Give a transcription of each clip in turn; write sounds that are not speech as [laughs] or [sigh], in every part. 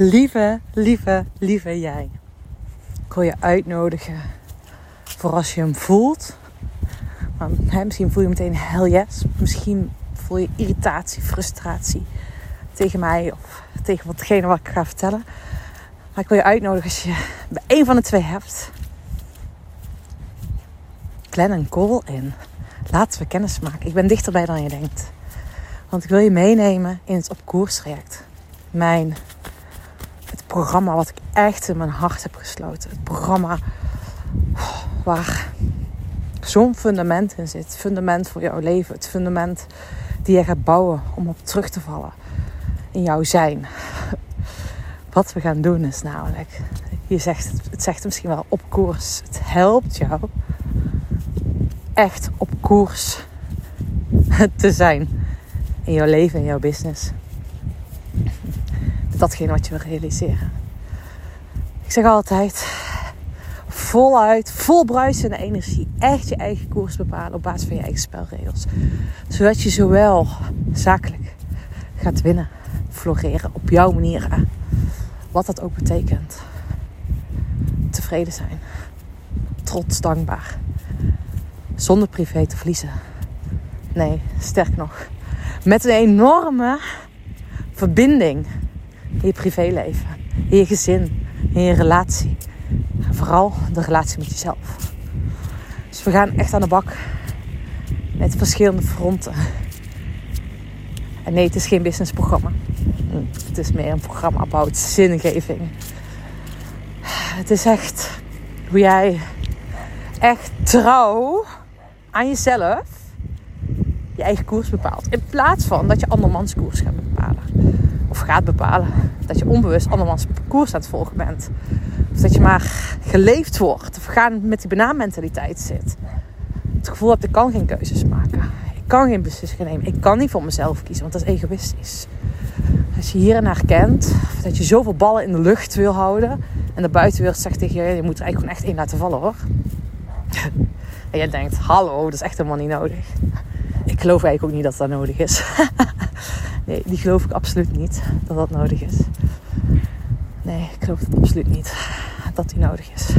Lieve, lieve, lieve jij. Ik wil je uitnodigen voor als je hem voelt. Maar, hè, misschien voel je meteen hell yes. Misschien voel je irritatie, frustratie tegen mij of tegen watgene wat ik ga vertellen. Maar ik wil je uitnodigen als je één van de twee hebt. Plan een call in. Laten we kennis maken. Ik ben dichterbij dan je denkt. Want ik wil je meenemen in het op. Mijn programma wat ik echt in mijn hart heb gesloten. Het programma waar zo'n fundament in zit. Het fundament voor jouw leven. Het fundament die je gaat bouwen om op terug te vallen in jouw zijn. Wat we gaan doen is namelijk, je zegt, het zegt misschien wel op koers. Het helpt jou echt op koers te zijn in jouw leven, in jouw business. Datgene wat je wil realiseren. Ik zeg altijd, voluit, vol bruisende energie, echt je eigen koers bepalen op basis van je eigen spelregels. Zodat je zowel zakelijk gaat winnen, floreren op jouw manier. Wat dat ook betekent. Tevreden zijn. Trots, dankbaar. Zonder privé te verliezen. Nee, sterk nog. Met een enorme verbinding in je privéleven, in je gezin, in je relatie. En vooral de relatie met jezelf. Dus we gaan echt aan de bak met verschillende fronten. En nee, het is geen businessprogramma. Het is meer een programma about zingeving. Het is echt hoe jij echt trouw aan jezelf je eigen koers bepaalt. In plaats van dat je andermans koers gaat bepalen. Of gaat bepalen. Dat je onbewust andermans koers aan het volgen bent. Of dat je maar geleefd wordt. Of gaan met die banaanmentaliteit zit. Het gevoel hebt, ik kan geen keuzes maken. Ik kan geen beslissingen nemen. Ik kan niet voor mezelf kiezen, want dat is egoïstisch. Als je hier naar kent, dat je zoveel ballen in de lucht wil houden. En de buitenwereld zegt tegen je, je moet er eigenlijk gewoon echt één laten vallen hoor. [laughs] En jij denkt, hallo, dat is echt helemaal niet nodig. Ik geloof eigenlijk ook niet dat dat nodig is. [laughs] nee, die geloof ik absoluut niet dat dat nodig is. Nee, ik geloof het absoluut niet dat die nodig is.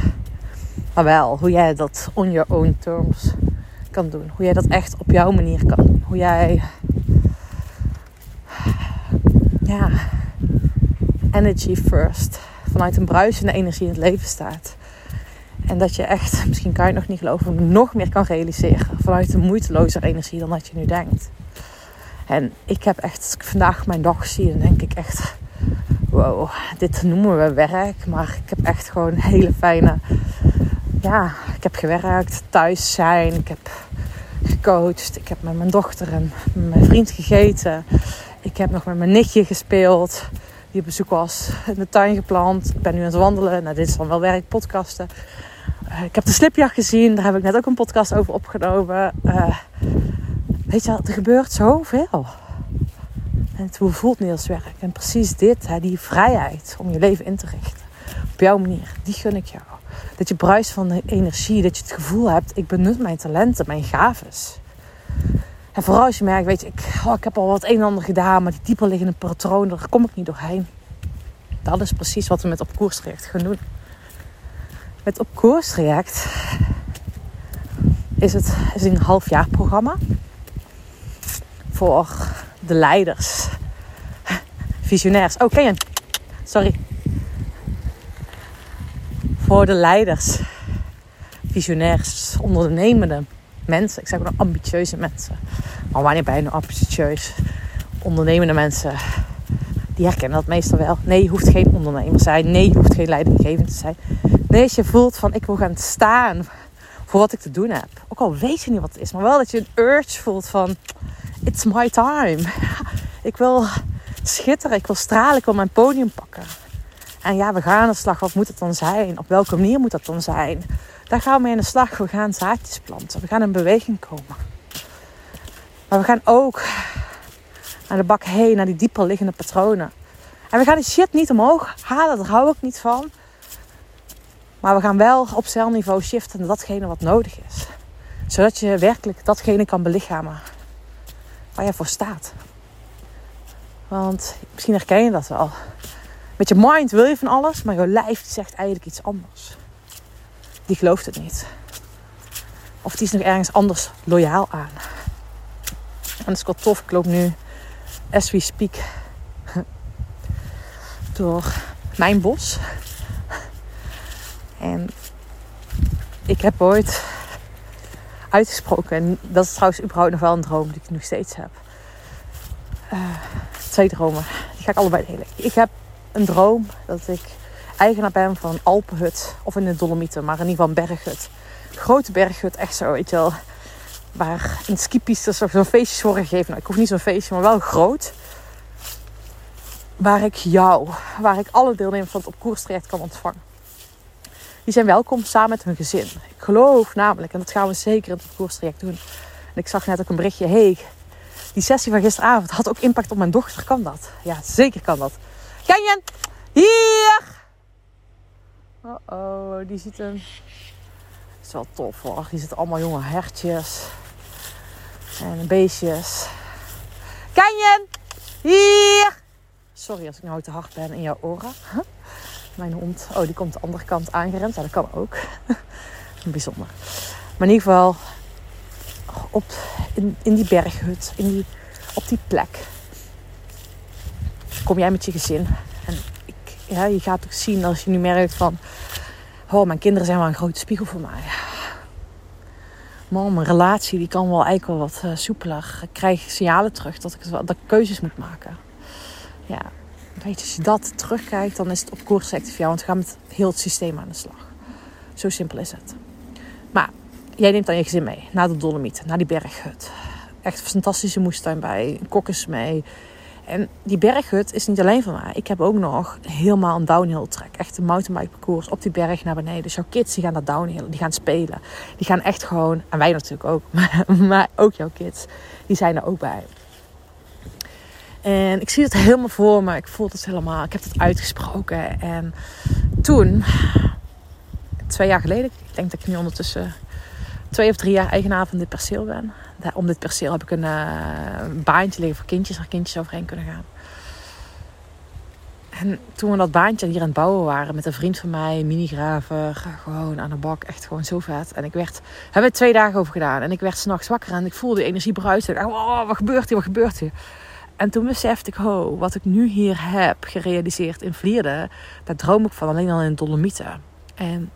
Maar wel hoe jij dat on your own terms kan doen. Hoe jij dat echt op jouw manier kan doen. Hoe jij ja, energy first vanuit een bruisende energie in het leven staat. En dat je echt, misschien kan je het nog niet geloven, nog meer kan realiseren vanuit een moeitelozer energie dan dat je nu denkt. En ik heb echt, als ik vandaag mijn dag zie, dan denk ik echt, wow, dit noemen we werk. Maar ik heb echt gewoon hele fijne, ja, ik heb gewerkt, thuis zijn, ik heb gecoacht, ik heb met mijn dochter en mijn vriend gegeten. Ik heb nog met mijn nichtje gespeeld die op bezoek was. In de tuin geplant. Ik ben nu aan het wandelen. Nou, dit is dan wel werk, podcasten. Uh, ik heb de slipjacht gezien. Daar heb ik net ook een podcast over opgenomen. Uh, weet je, er gebeurt zoveel. En het, voelt niet als werk? En precies dit, hè, die vrijheid om je leven in te richten. Op jouw manier, die gun ik jou. Dat je bruist van de energie, dat je het gevoel hebt, ik benut mijn talenten, mijn gaves. En vooral als je merkt, weet je, ik, oh, ik heb al wat een en ander gedaan, maar die dieper liggende patronen, daar kom ik niet doorheen. Dat is precies wat we met op koers traject gaan doen. Met op koers traject is het is een halfjaar programma voor de leiders, visionairs. Oh, ken je? Sorry. Voor de leiders, visionairs, ondernemende mensen. Ik zeg ook ambitieuze mensen. Maar wanneer ben je nou ambitieus? Ondernemende mensen, die herkennen dat meestal wel. Nee, je hoeft geen ondernemer te zijn. Nee, je hoeft geen leidinggevend te zijn. Nee, als je voelt van ik wil gaan staan voor wat ik te doen heb. Ook al weet je niet wat het is, maar wel dat je een urge voelt van it's my time. Ik wil schitteren, ik wil stralen, ik wil mijn podium pakken. En ja, we gaan aan de slag. Wat moet het dan zijn? Op welke manier moet dat dan zijn? Daar gaan we mee aan de slag. We gaan zaadjes planten. We gaan in beweging komen. Maar we gaan ook naar de bak heen, naar die dieper liggende patronen. En we gaan die shit niet omhoog halen, daar hou ik niet van. Maar we gaan wel op celniveau shiften naar datgene wat nodig is. Zodat je werkelijk datgene kan belichamen waar je voor staat. Want misschien herken je dat wel. Met je mind wil je van alles, maar je lijf zegt eigenlijk iets anders. Die gelooft het niet. Of die is nog ergens anders loyaal aan. En dat is wel tof. Ik loop nu, as we speak, [laughs] door mijn bos. En ik heb ooit uitgesproken, en dat is trouwens überhaupt nog wel een droom die ik nog steeds heb. Uh, twee dromen, die ga ik allebei delen. Ik heb een droom dat ik eigenaar ben van een Alpenhut, of in de Dolomieten, maar in ieder geval een berghut. Grote berghut, echt zo, weet je wel. Waar in skipistes zo'n feestjes worden gegeven. Nou, ik hoef niet zo'n feestje, maar wel groot. Waar ik jou, waar ik alle deelnemers van het op koerstraject kan ontvangen. Die zijn welkom samen met hun gezin. Ik geloof namelijk, en dat gaan we zeker in het koerstraject doen. En ik zag net ook een berichtje. Hey, die sessie van gisteravond had ook impact op mijn dochter. Kan dat? Ja, zeker kan dat. Kenjen, hier! Oh oh, die ziet hem. is wel tof hoor. Die zitten allemaal jonge hertjes. En beestjes. Kenjen, hier! Sorry als ik nou te hard ben in jouw oren. Mijn hond, oh die komt de andere kant aangerend. Ja, dat kan ook. [laughs] Bijzonder. Maar in ieder geval, op, in, die berghut, in die, op die plek, kom jij met je gezin. En ik, ja, je gaat ook zien als je nu merkt van... Oh, mijn kinderen zijn wel een grote spiegel voor mij. Man, mijn relatie die kan wel eigenlijk wel wat uh, soepeler. Ik krijg signalen terug dat ik, dat ik keuzes moet maken. Ja, weet je, als je dat terugkijkt, dan is het op koers voor jou. Want we gaan met heel het systeem aan de slag. Zo simpel is het. Maar jij neemt dan je gezin mee naar de Dolomieten, naar die berghut. Echt een fantastische moestuin bij, kokkers mee. En die berghut is niet alleen van mij. Ik heb ook nog helemaal een downhill track. Echt een mountainbike parcours op die berg naar beneden. Dus jouw kids die gaan naar downhill, die gaan spelen. Die gaan echt gewoon, en wij natuurlijk ook, [laughs] maar, maar ook jouw kids, die zijn er ook bij. En ik zie het helemaal voor me. Ik voel het helemaal. Ik heb het uitgesproken. En toen, twee jaar geleden, ik denk dat ik nu ondertussen twee of drie jaar eigenaar van dit perceel ben. Om dit perceel heb ik een, uh, baantje liggen voor kindjes, waar kindjes overheen kunnen gaan. En toen we dat baantje hier aan het bouwen waren met een vriend van mij, minigraver, gewoon aan de bak, echt gewoon zo vet. En ik werd, hebben we twee dagen over gedaan. En ik werd s'nachts wakker en ik voelde de energie bruisen. Oh, wat gebeurt hier, wat gebeurt hier? En toen besefte ik, oh, wat ik nu hier heb gerealiseerd in Vlierde, daar droom ik van alleen al in Dolomieten. En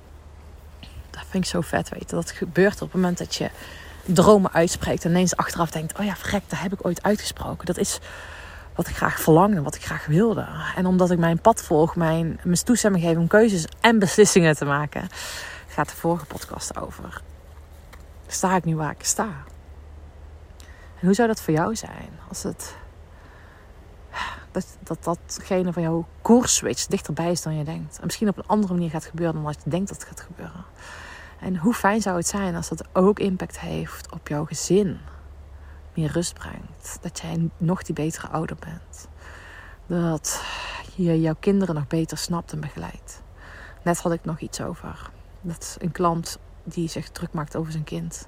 dat vind ik zo vet, weten. Dat gebeurt op het moment dat je dromen uitspreekt en ineens achteraf denkt, oh ja, vrek, dat heb ik ooit uitgesproken. Dat is wat ik graag verlangde, wat ik graag wilde. En omdat ik mijn pad volg, mijn, mijn toestemming geef om keuzes en beslissingen te maken, gaat de vorige podcast over. Sta ik nu waar ik sta? En hoe zou dat voor jou zijn als het dat, dat datgene van jouw switch dichterbij is dan je denkt. En misschien op een andere manier gaat gebeuren dan wat je denkt dat het gaat gebeuren. En hoe fijn zou het zijn als dat ook impact heeft op jouw gezin. Meer rust brengt. Dat jij nog die betere ouder bent. Dat je jouw kinderen nog beter snapt en begeleidt. Net had ik nog iets over. Dat een klant die zich druk maakt over zijn kind.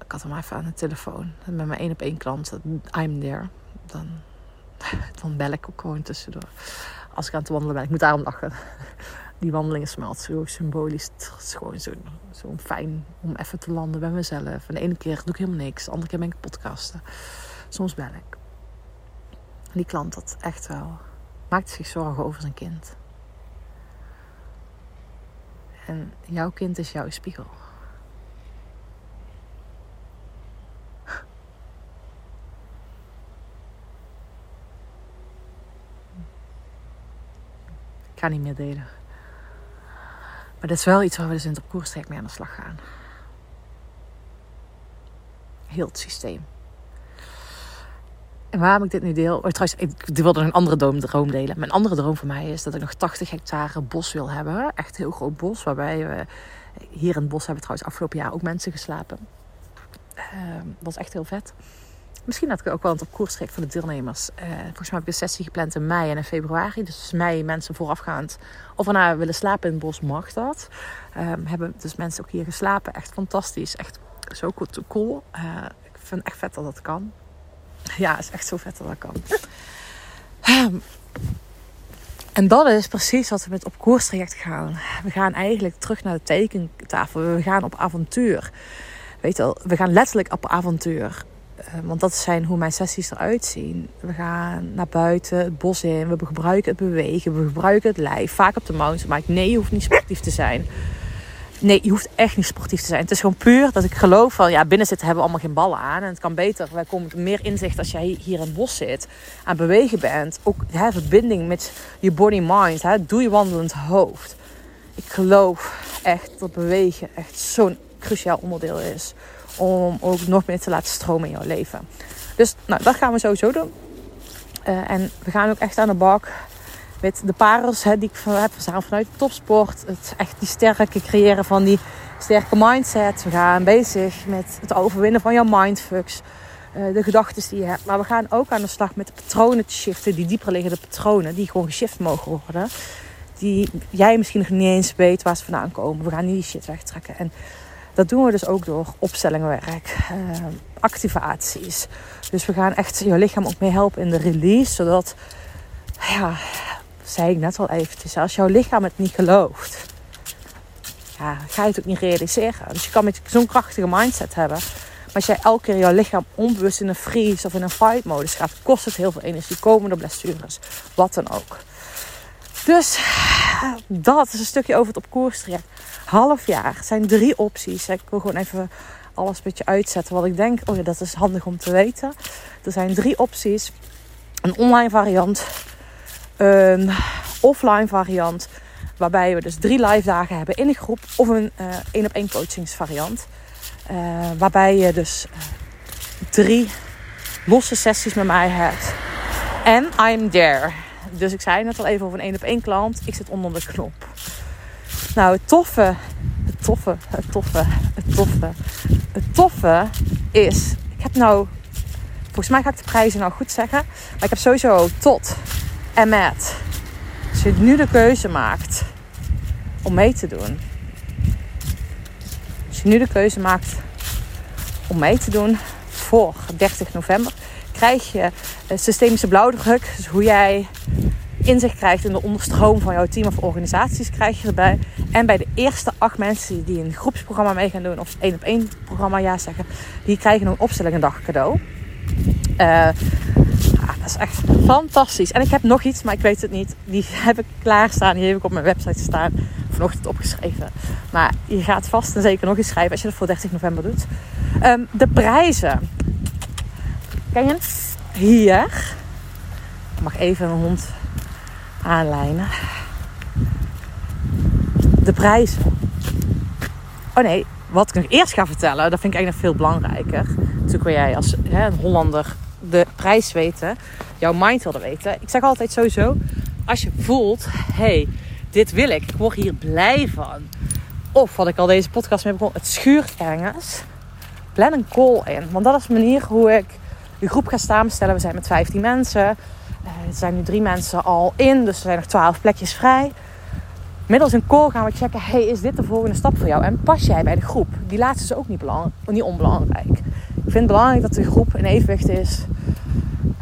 Ik had hem even aan de telefoon. Met mijn één op één klant. I'm there. Dan [laughs] dan bel ik ook gewoon tussendoor. Als ik aan het wandelen ben. Ik moet daarom lachen. Die wandelingen smelt zo symbolisch. Het is gewoon zo, zo fijn om even te landen bij mezelf. En de ene keer doe ik helemaal niks. De andere keer ben ik podcasten. Soms bel ik. die klant dat echt wel. Maakt zich zorgen over zijn kind. En jouw kind is jouw spiegel. Ga niet meer delen. Maar dat is wel iets waar we dus in het mee aan de slag gaan. Heel het systeem. En waarom ik dit nu deel... Oh, trouwens, ik wilde een andere droom delen. Mijn andere droom voor mij is dat ik nog 80 hectare bos wil hebben. Echt heel groot bos. Waarbij we... Hier in het bos hebben trouwens afgelopen jaar ook mensen geslapen. Uh, dat is echt heel vet. Misschien had ik ook wel een op koers voor de deelnemers. Uh, volgens mij heb ik een sessie gepland in mei en in februari. Dus mei mensen voorafgaand. Of we nou willen slapen in het bos, mag dat. Um, hebben dus mensen ook hier geslapen. Echt fantastisch. Echt zo cool. Uh, ik vind echt vet dat dat kan. Ja, het is echt zo vet dat dat kan. Um, En dat is precies wat we met op koerstraject gaan. We gaan eigenlijk terug naar de tekentafel. We gaan op avontuur. Weet je wel, we gaan letterlijk op avontuur. Uh, want dat zijn hoe mijn sessies eruit zien. We gaan naar buiten, het bos in. We gebruiken het bewegen. We gebruiken het lijf. Vaak op de mountainbike. Nee, je hoeft niet sportief te zijn. Nee, je hoeft echt niet sportief te zijn. Het is gewoon puur dat ik geloof van... Ja, binnen zitten hebben we allemaal geen ballen aan. En het kan beter. Wij komen meer inzicht als jij hier in het bos zit. Aan bewegen bent. Ook hè, verbinding met je body-mind. Doe je wandelend hoofd. Ik geloof echt dat bewegen echt zo'n cruciaal onderdeel is. Om ook nog meer te laten stromen in jouw leven. Dus nou, dat gaan we sowieso doen. Uh, en we gaan ook echt aan de bak met de parels hè, die ik heb verzameld vanuit topsport. Het echt die sterke creëren van die sterke mindset. We gaan bezig met het overwinnen van jouw mindfucks. Uh, de gedachten die je hebt. Maar we gaan ook aan de slag met de patronen te shiften. Die dieper liggende patronen. Die gewoon geshift mogen worden. Die jij misschien nog niet eens weet waar ze vandaan komen. We gaan die shit wegtrekken. En dat doen we dus ook door opstellingenwerk. Uh, activaties. Dus we gaan echt je lichaam ook mee helpen in de release. Zodat ja, zei ik net al eventjes, als jouw lichaam het niet gelooft, ja, ga je het ook niet realiseren. Dus je kan met zo'n krachtige mindset hebben. Maar als jij elke keer jouw lichaam onbewust in een freeze of in een fight modus gaat, kost het heel veel energie. Komen er blessures, wat dan ook. Dus dat is een stukje over het op koers traject. Half jaar zijn drie opties. Ik wil gewoon even alles een beetje uitzetten. Wat ik denk, oh ja, dat is handig om te weten. Er zijn drie opties. Een online variant, een offline variant. Waarbij we dus drie live dagen hebben in een groep. Of een uh, één op één coachingsvariant. Uh, waarbij je dus uh, drie losse sessies met mij hebt. En I'm there. Dus ik zei net al even over een één op één klant. Ik zit onder de knop. Nou, het toffe, het toffe, het toffe, het toffe, het toffe is... Ik heb nou... Volgens mij ga ik de prijzen nou goed zeggen. Maar ik heb sowieso tot en met. Als je nu de keuze maakt om mee te doen. Als je nu de keuze maakt om mee te doen voor 30 november, krijg je systemische blauwdruk. Dus hoe jij inzicht krijgt in de onderstroom van jouw team of organisaties, krijg je erbij. En bij de eerste acht mensen die een groepsprogramma mee gaan doen, of één op één programma ja zeggen, die krijgen een opstelling cadeau. Uh, dat is echt fantastisch. En ik heb nog iets, maar ik weet het niet. Die heb ik klaarstaan. Die heb ik op mijn website staan. Vanochtend opgeschreven. Maar je gaat vast en zeker nog eens schrijven als je dat voor 30 november doet. Um, de prijzen. Kijk eens. Hier. Ik mag even mijn hond aanlijnen. De prijzen. Oh nee, wat ik nog eerst ga vertellen, dat vind ik eigenlijk nog veel belangrijker. Natuurlijk wil jij als hè, een Hollander de prijs weten, jouw mind wilde weten. Ik zeg altijd sowieso, als je voelt, hey, dit wil ik, ik word hier blij van. Of wat ik al deze podcast mee begon, het schuurt ergens. Plan een call in. Want dat is de manier hoe ik de groep ga samenstellen. We zijn met 15 mensen. Uh, er zijn nu drie mensen al in, dus er zijn nog 12 plekjes vrij. Middels een call gaan we checken, hey, is dit de volgende stap voor jou? En pas jij bij de groep? Die laatste is ook niet, belang, niet onbelangrijk. Ik vind het belangrijk dat de groep in evenwicht is.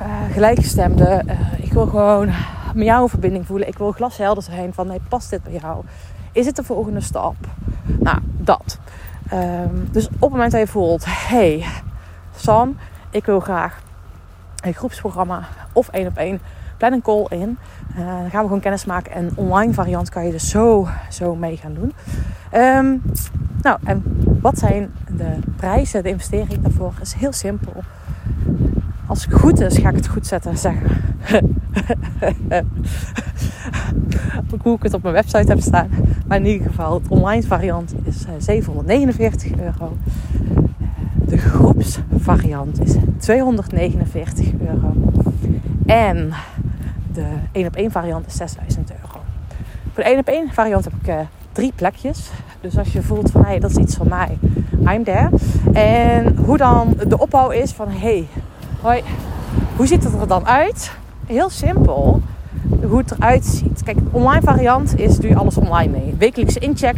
Uh, gelijkgestemde. Uh, ik wil gewoon met jou een verbinding voelen. Ik wil glashelder zijn van, hey, past dit bij jou? Is het de volgende stap? Nou, dat. Um, dus op het moment dat je voelt, hey, Sam, ik wil graag een groepsprogramma of één op één plan een call in. Uh, dan gaan we gewoon kennis maken. En online variant kan je dus zo, zo mee gaan doen. Um, nou, en wat zijn de prijzen, de investering daarvoor? is heel simpel. Als het goed is, ga ik het goed zetten en zeggen. [laughs] Hoe ik het op mijn website heb staan. Maar in ieder geval, het online variant is 749 eh, euro. De groepsvariant is 249 euro. En de 1 op 1 variant is 6000 euro. Voor de 1 op 1 variant heb ik uh, drie plekjes. Dus als je voelt van hey, dat is iets van mij, I'm there. En hoe dan de opbouw is van hey, hoi, hoe ziet het er dan uit? Heel simpel, hoe het eruit ziet. Kijk, online variant is doe je alles online mee. Wekelijkse incheck,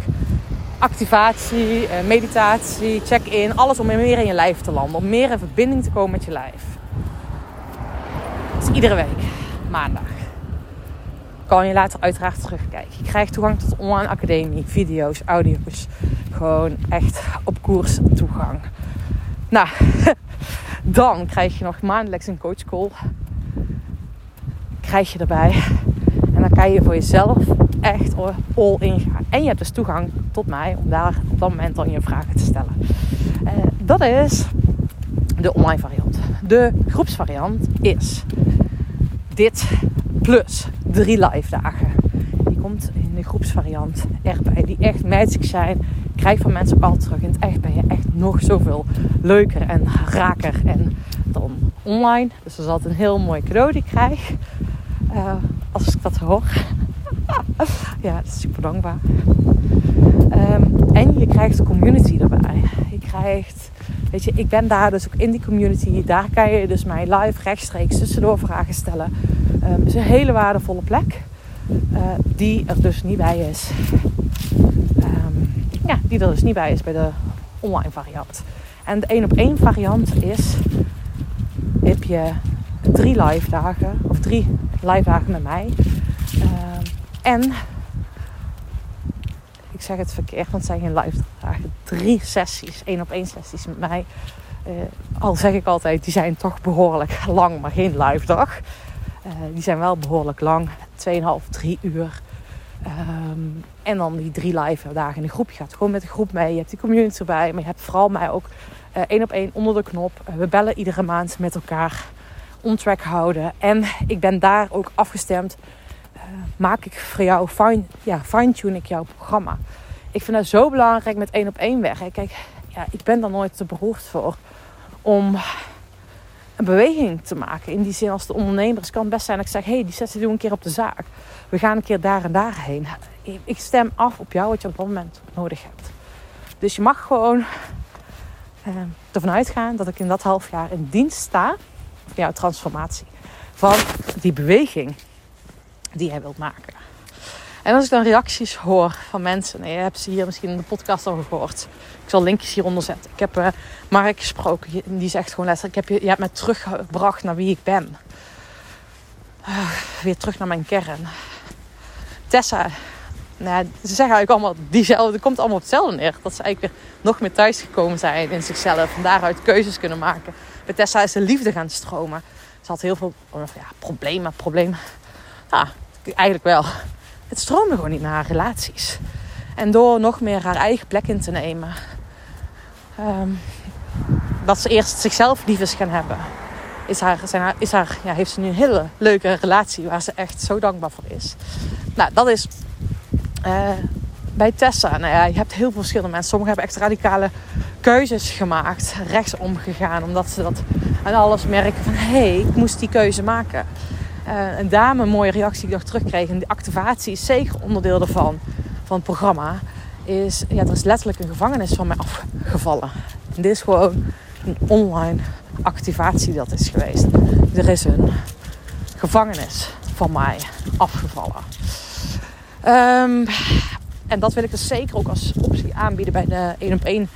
activatie, eh, meditatie, check-in. Alles om meer in je lijf te landen. Om meer in verbinding te komen met je lijf. Is iedere week, maandag. kan je later uiteraard terugkijken. Je krijgt toegang tot online academie, video's, audio's. Gewoon echt op koers toegang. Nou, [laughs] dan krijg je nog maandelijks een coachcall. Krijg je erbij. En dan kan je voor jezelf echt all in gaan. En je hebt dus toegang tot mij om daar op dat moment dan je vragen te stellen. Uh, dat is de online variant. De groepsvariant is dit plus drie live dagen. Die komt in de groepsvariant erbij. Die echt magic zijn. Krijg van mensen altijd terug. In het echt ben je echt nog zoveel leuker en raker. En dan online. Dus dat is altijd een heel mooi cadeau die ik krijg. Uh, als ik dat hoor. Ja, dat is super dankbaar. Um, en je krijgt de community erbij. Je krijgt, weet je, ik ben daar dus ook in die community. Daar kan je dus mij live rechtstreeks tussendoor vragen stellen. Um, het is een hele waardevolle plek. Uh, die er dus niet bij is. Um, ja, die er dus niet bij is bij de online variant. En de één op één variant is, heb je drie live dagen of drie live dagen met mij. En ik zeg het verkeerd, want het zijn geen live dagen. Drie sessies, één op één sessies met mij. Uh, al zeg ik altijd, die zijn toch behoorlijk lang, maar geen live dag. Uh, die zijn wel behoorlijk lang, 2,5, 3 uur. Um, en dan die drie live dagen in de groep. Je gaat gewoon met de groep mee. Je hebt die community erbij. Maar je hebt vooral mij ook uh, één op één onder de knop. we bellen iedere maand met elkaar. On track houden. En ik ben daar ook afgestemd maak ik voor jou, fine, ja, fine-tune ik jouw programma. Ik vind dat zo belangrijk met één op één werken. Kijk, ja, ik ben daar nooit te beroerd voor om een beweging te maken. In die zin als de ondernemers kan best zijn dat ik zeg... hé, hey, die sessie doen een keer op de zaak. We gaan een keer daar en daarheen. Ik stem af op jou wat je op dat moment nodig hebt. Dus je mag gewoon eh, ervan uitgaan dat ik in dat half jaar in dienst sta... van jouw transformatie. Van die beweging die jij wilt maken. En als ik dan reacties hoor van mensen, en je hebt ze hier misschien in de podcast al gehoord. Ik zal linkjes hieronder zetten. Ik heb uh, Mark gesproken, die zegt gewoon letterlijk: ik heb je, je hebt me teruggebracht naar wie ik ben. Uh, weer terug naar mijn kern. Tessa, nou, ze zeggen eigenlijk allemaal diezelfde, het komt allemaal op hetzelfde neer. Dat ze eigenlijk weer nog meer thuis gekomen zijn in zichzelf. En daaruit keuzes kunnen maken. Bij Tessa is de liefde gaan stromen. Ze had heel veel ja, problemen, problemen. Ah, eigenlijk wel. Het stroomde gewoon niet naar haar relaties. En door nog meer haar eigen plek in te nemen. Um, dat ze eerst zichzelf lief is gaan hebben. Is haar, zijn is haar, ja, heeft ze nu een hele leuke relatie waar ze echt zo dankbaar voor is. Nou, dat is uh, bij Tessa. Nou ja, je hebt heel veel verschillende mensen. Sommigen hebben echt radicale keuzes gemaakt. Rechtsom gegaan. Omdat ze dat aan alles merken van... Hé, hey, ik moest die keuze maken. Uh, een dame, een mooie reactie die ik nog terugkreeg. En die activatie is zeker onderdeel ervan, van het programma. Is, ja, er is letterlijk een gevangenis van mij afgevallen. En dit is gewoon een online activatie dat is geweest. Er is een gevangenis van mij afgevallen. Um, en dat wil ik dus zeker ook als optie aanbieden bij de 1 op 1 uh,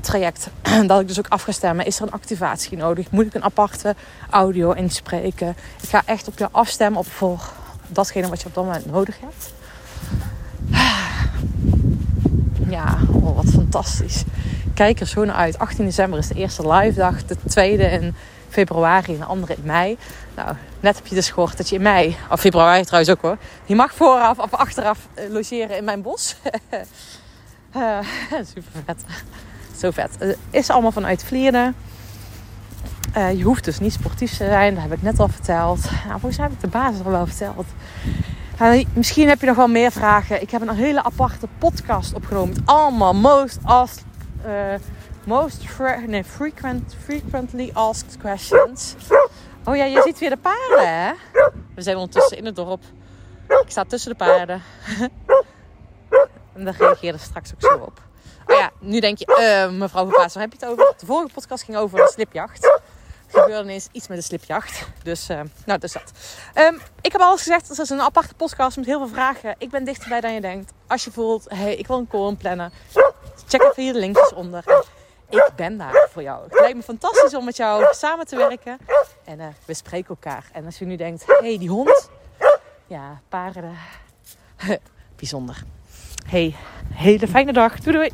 traject. [clears throat] dat ik dus ook af ga stemmen. Is er een activatie nodig? Moet ik een aparte audio inspreken? Ik ga echt op jou afstemmen op voor datgene wat je op dat moment nodig hebt. [sighs] Ja, oh, wat fantastisch. Kijk er zo naar uit. 18 december is de eerste live dag. De tweede in februari en de andere in mei. Nou, net heb je dus gehoord dat je in mei, of februari trouwens ook hoor. Je mag vooraf of achteraf eh, logeren in mijn bos. [laughs] [laughs] uh, super vet. Zo vet. Het is allemaal vanuit Vlieren. Uh, je hoeft dus niet sportief te zijn, dat heb ik net al verteld. Nou, volgens mij heb ik de basis al wel verteld. Uh, misschien heb je nog wel meer vragen. Ik heb een hele aparte podcast opgenomen met allemaal most asked, uh, most frequent, frequently asked questions. Oh ja, je ziet weer de paarden, hè? We zijn ondertussen in het dorp. Ik sta tussen de paarden. [laughs] en daar reageerde straks ook zo op. Oh ja, nu denk je, uh, mevrouw Verpaas, waar heb je het over? De vorige podcast ging over de slipjacht. Er gebeurde ineens iets met de slipjacht. Dus, uh, nou, dus dat. Um, ik heb alles gezegd. Het is een aparte podcast met heel veel vragen. Ik ben dichterbij dan je denkt. Als je voelt, hey, ik wil een call plannen. Check even hier de linkjes onder. Ik ben daar voor jou. Het lijkt me fantastisch om met jou samen te werken. En uh, we spreken elkaar. En als je nu denkt, hé, hey, die hond ja, paarden. [laughs] Bijzonder. Hey, hele fijne dag. Doei doei.